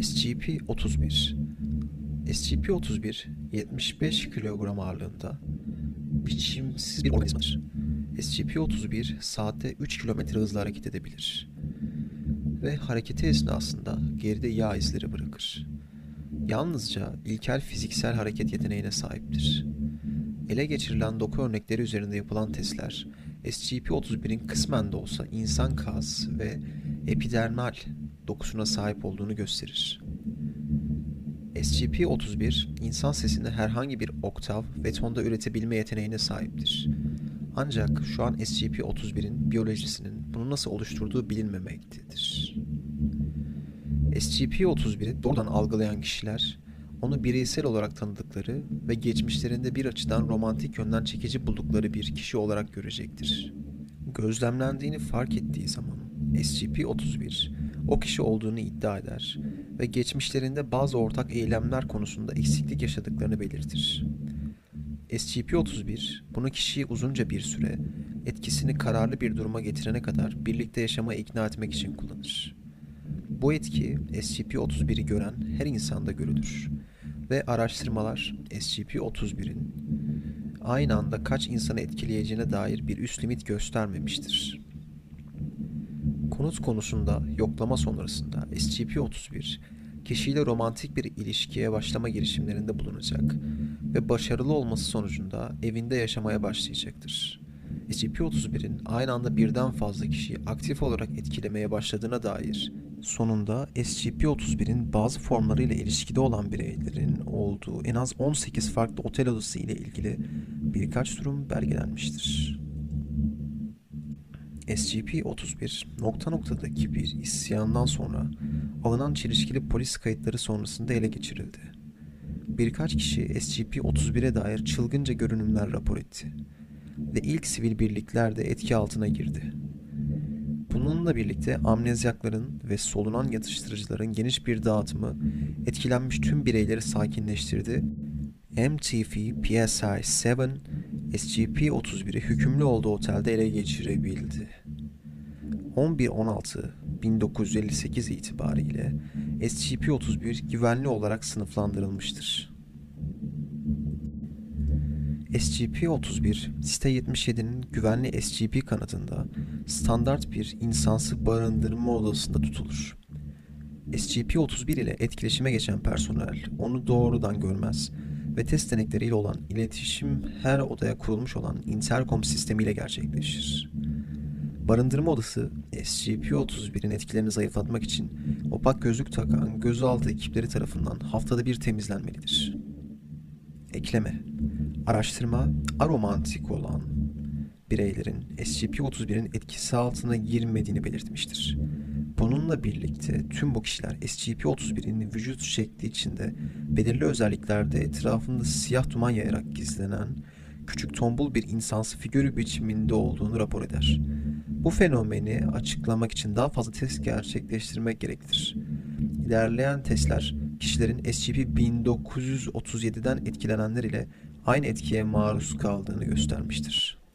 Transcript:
SCP-31 SCP-31 75 kilogram ağırlığında biçimsiz bir organizmadır. SCP-31 saatte 3 kilometre hızla hareket edebilir ve hareketi esnasında geride yağ izleri bırakır. Yalnızca ilkel fiziksel hareket yeteneğine sahiptir. Ele geçirilen doku örnekleri üzerinde yapılan testler SCP-31'in kısmen de olsa insan kas ve epidermal dokusuna sahip olduğunu gösterir. SCP-31 insan sesini herhangi bir oktav ve tonda üretebilme yeteneğine sahiptir. Ancak şu an SCP-31'in biyolojisinin bunu nasıl oluşturduğu bilinmemektedir. SCP-31'i doğrudan algılayan kişiler onu bireysel olarak tanıdıkları ve geçmişlerinde bir açıdan romantik yönden çekici buldukları bir kişi olarak görecektir. Gözlemlendiğini fark ettiği zaman SCP-31 o kişi olduğunu iddia eder ve geçmişlerinde bazı ortak eylemler konusunda eksiklik yaşadıklarını belirtir. SCP-31 bunu kişiyi uzunca bir süre etkisini kararlı bir duruma getirene kadar birlikte yaşamaya ikna etmek için kullanır. Bu etki SCP-31'i gören her insanda görülür ve araştırmalar SCP-31'in aynı anda kaç insanı etkileyeceğine dair bir üst limit göstermemiştir. Konut konusunda yoklama sonrasında SCP-31 kişiyle romantik bir ilişkiye başlama girişimlerinde bulunacak ve başarılı olması sonucunda evinde yaşamaya başlayacaktır. SCP-31'in aynı anda birden fazla kişiyi aktif olarak etkilemeye başladığına dair sonunda SCP-31'in bazı formlarıyla ilişkide olan bireylerin olduğu en az 18 farklı otel odası ile ilgili birkaç durum belgelenmiştir. SCP-31 nokta noktadaki bir isyandan sonra alınan çelişkili polis kayıtları sonrasında ele geçirildi. Birkaç kişi SCP-31'e dair çılgınca görünümler rapor etti ve ilk sivil birlikler de etki altına girdi. Bununla birlikte amnezyakların ve solunan yatıştırıcıların geniş bir dağıtımı etkilenmiş tüm bireyleri sakinleştirdi. MTV PSI-7 SCP-31'i hükümlü olduğu otelde ele geçirebildi. 11-16-1958 itibariyle SCP-31 güvenli olarak sınıflandırılmıştır. SCP-31, Site 77'nin güvenli SCP kanadında standart bir insansı barındırma odasında tutulur. SCP-31 ile etkileşime geçen personel onu doğrudan görmez ve test denekleriyle olan iletişim her odaya kurulmuş olan intercom sistemiyle gerçekleşir. Barındırma odası SCP-31'in etkilerini zayıflatmak için opak gözlük takan gözaltı ekipleri tarafından haftada bir temizlenmelidir. Ekleme Araştırma aromantik olan bireylerin SCP-31'in etkisi altına girmediğini belirtmiştir. Bununla birlikte tüm bu kişiler SCP-31'in vücut şekli içinde belirli özelliklerde etrafında siyah duman yayarak gizlenen küçük tombul bir insansı figürü biçiminde olduğunu rapor eder. Bu fenomeni açıklamak için daha fazla test gerçekleştirmek gereklidir. İlerleyen testler kişilerin SCP-1937'den etkilenenler ile aynı etkiye maruz kaldığını göstermiştir.